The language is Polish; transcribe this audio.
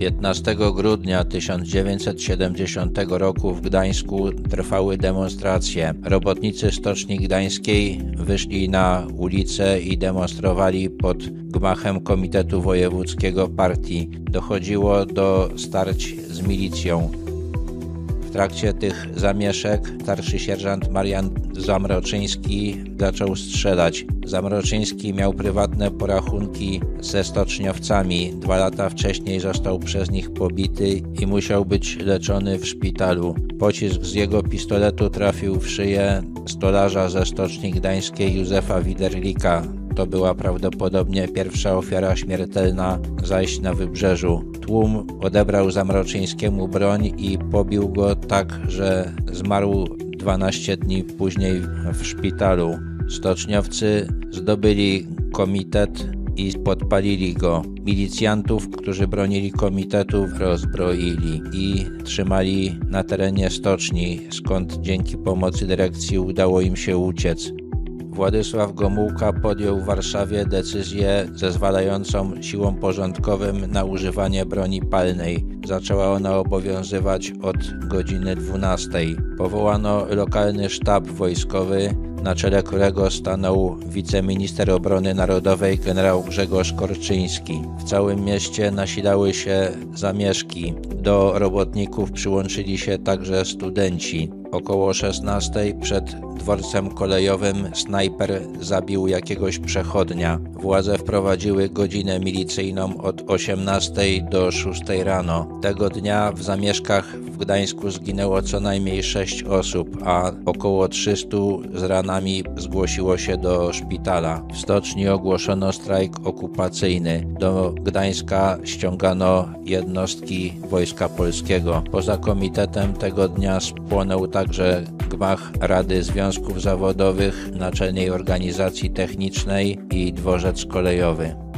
15 grudnia 1970 roku w Gdańsku trwały demonstracje. Robotnicy Stoczni Gdańskiej wyszli na ulicę i demonstrowali pod gmachem Komitetu Wojewódzkiego Partii. Dochodziło do starć z milicją. W trakcie tych zamieszek starszy sierżant Marian Zamroczyński zaczął strzelać. Zamroczyński miał prywatne porachunki ze stoczniowcami. Dwa lata wcześniej został przez nich pobity i musiał być leczony w szpitalu. Pocisk z jego pistoletu trafił w szyję stolarza ze Stoczni Gdańskiej Józefa Widerlika. To była prawdopodobnie pierwsza ofiara śmiertelna zajść na wybrzeżu. Tłum odebrał Zamroczyńskiemu broń i pobił go tak, że zmarł 12 dni później w szpitalu. Stoczniowcy zdobyli komitet i podpalili go. Milicjantów, którzy bronili komitetu, rozbroili i trzymali na terenie stoczni, skąd dzięki pomocy dyrekcji udało im się uciec. Władysław Gomułka podjął w Warszawie decyzję zezwalającą siłom porządkowym na używanie broni palnej. Zaczęła ona obowiązywać od godziny 12. Powołano lokalny sztab wojskowy, na czele którego stanął wiceminister obrony narodowej generał Grzegorz Korczyński. W całym mieście nasilały się zamieszki. Do robotników przyłączyli się także studenci. Około 16 przed dworcem kolejowym snajper zabił jakiegoś przechodnia. Władze wprowadziły godzinę milicyjną od 18 do 6 rano. Tego dnia w zamieszkach w Gdańsku zginęło co najmniej 6 osób, a około 300 z ranami zgłosiło się do szpitala. W stoczni ogłoszono strajk okupacyjny. Do Gdańska ściągano jednostki Wojska Polskiego. Poza komitetem tego dnia spłonął także gmach Rady Związków Zawodowych, Naczelnej Organizacji Technicznej i Dworzec Kolejowy.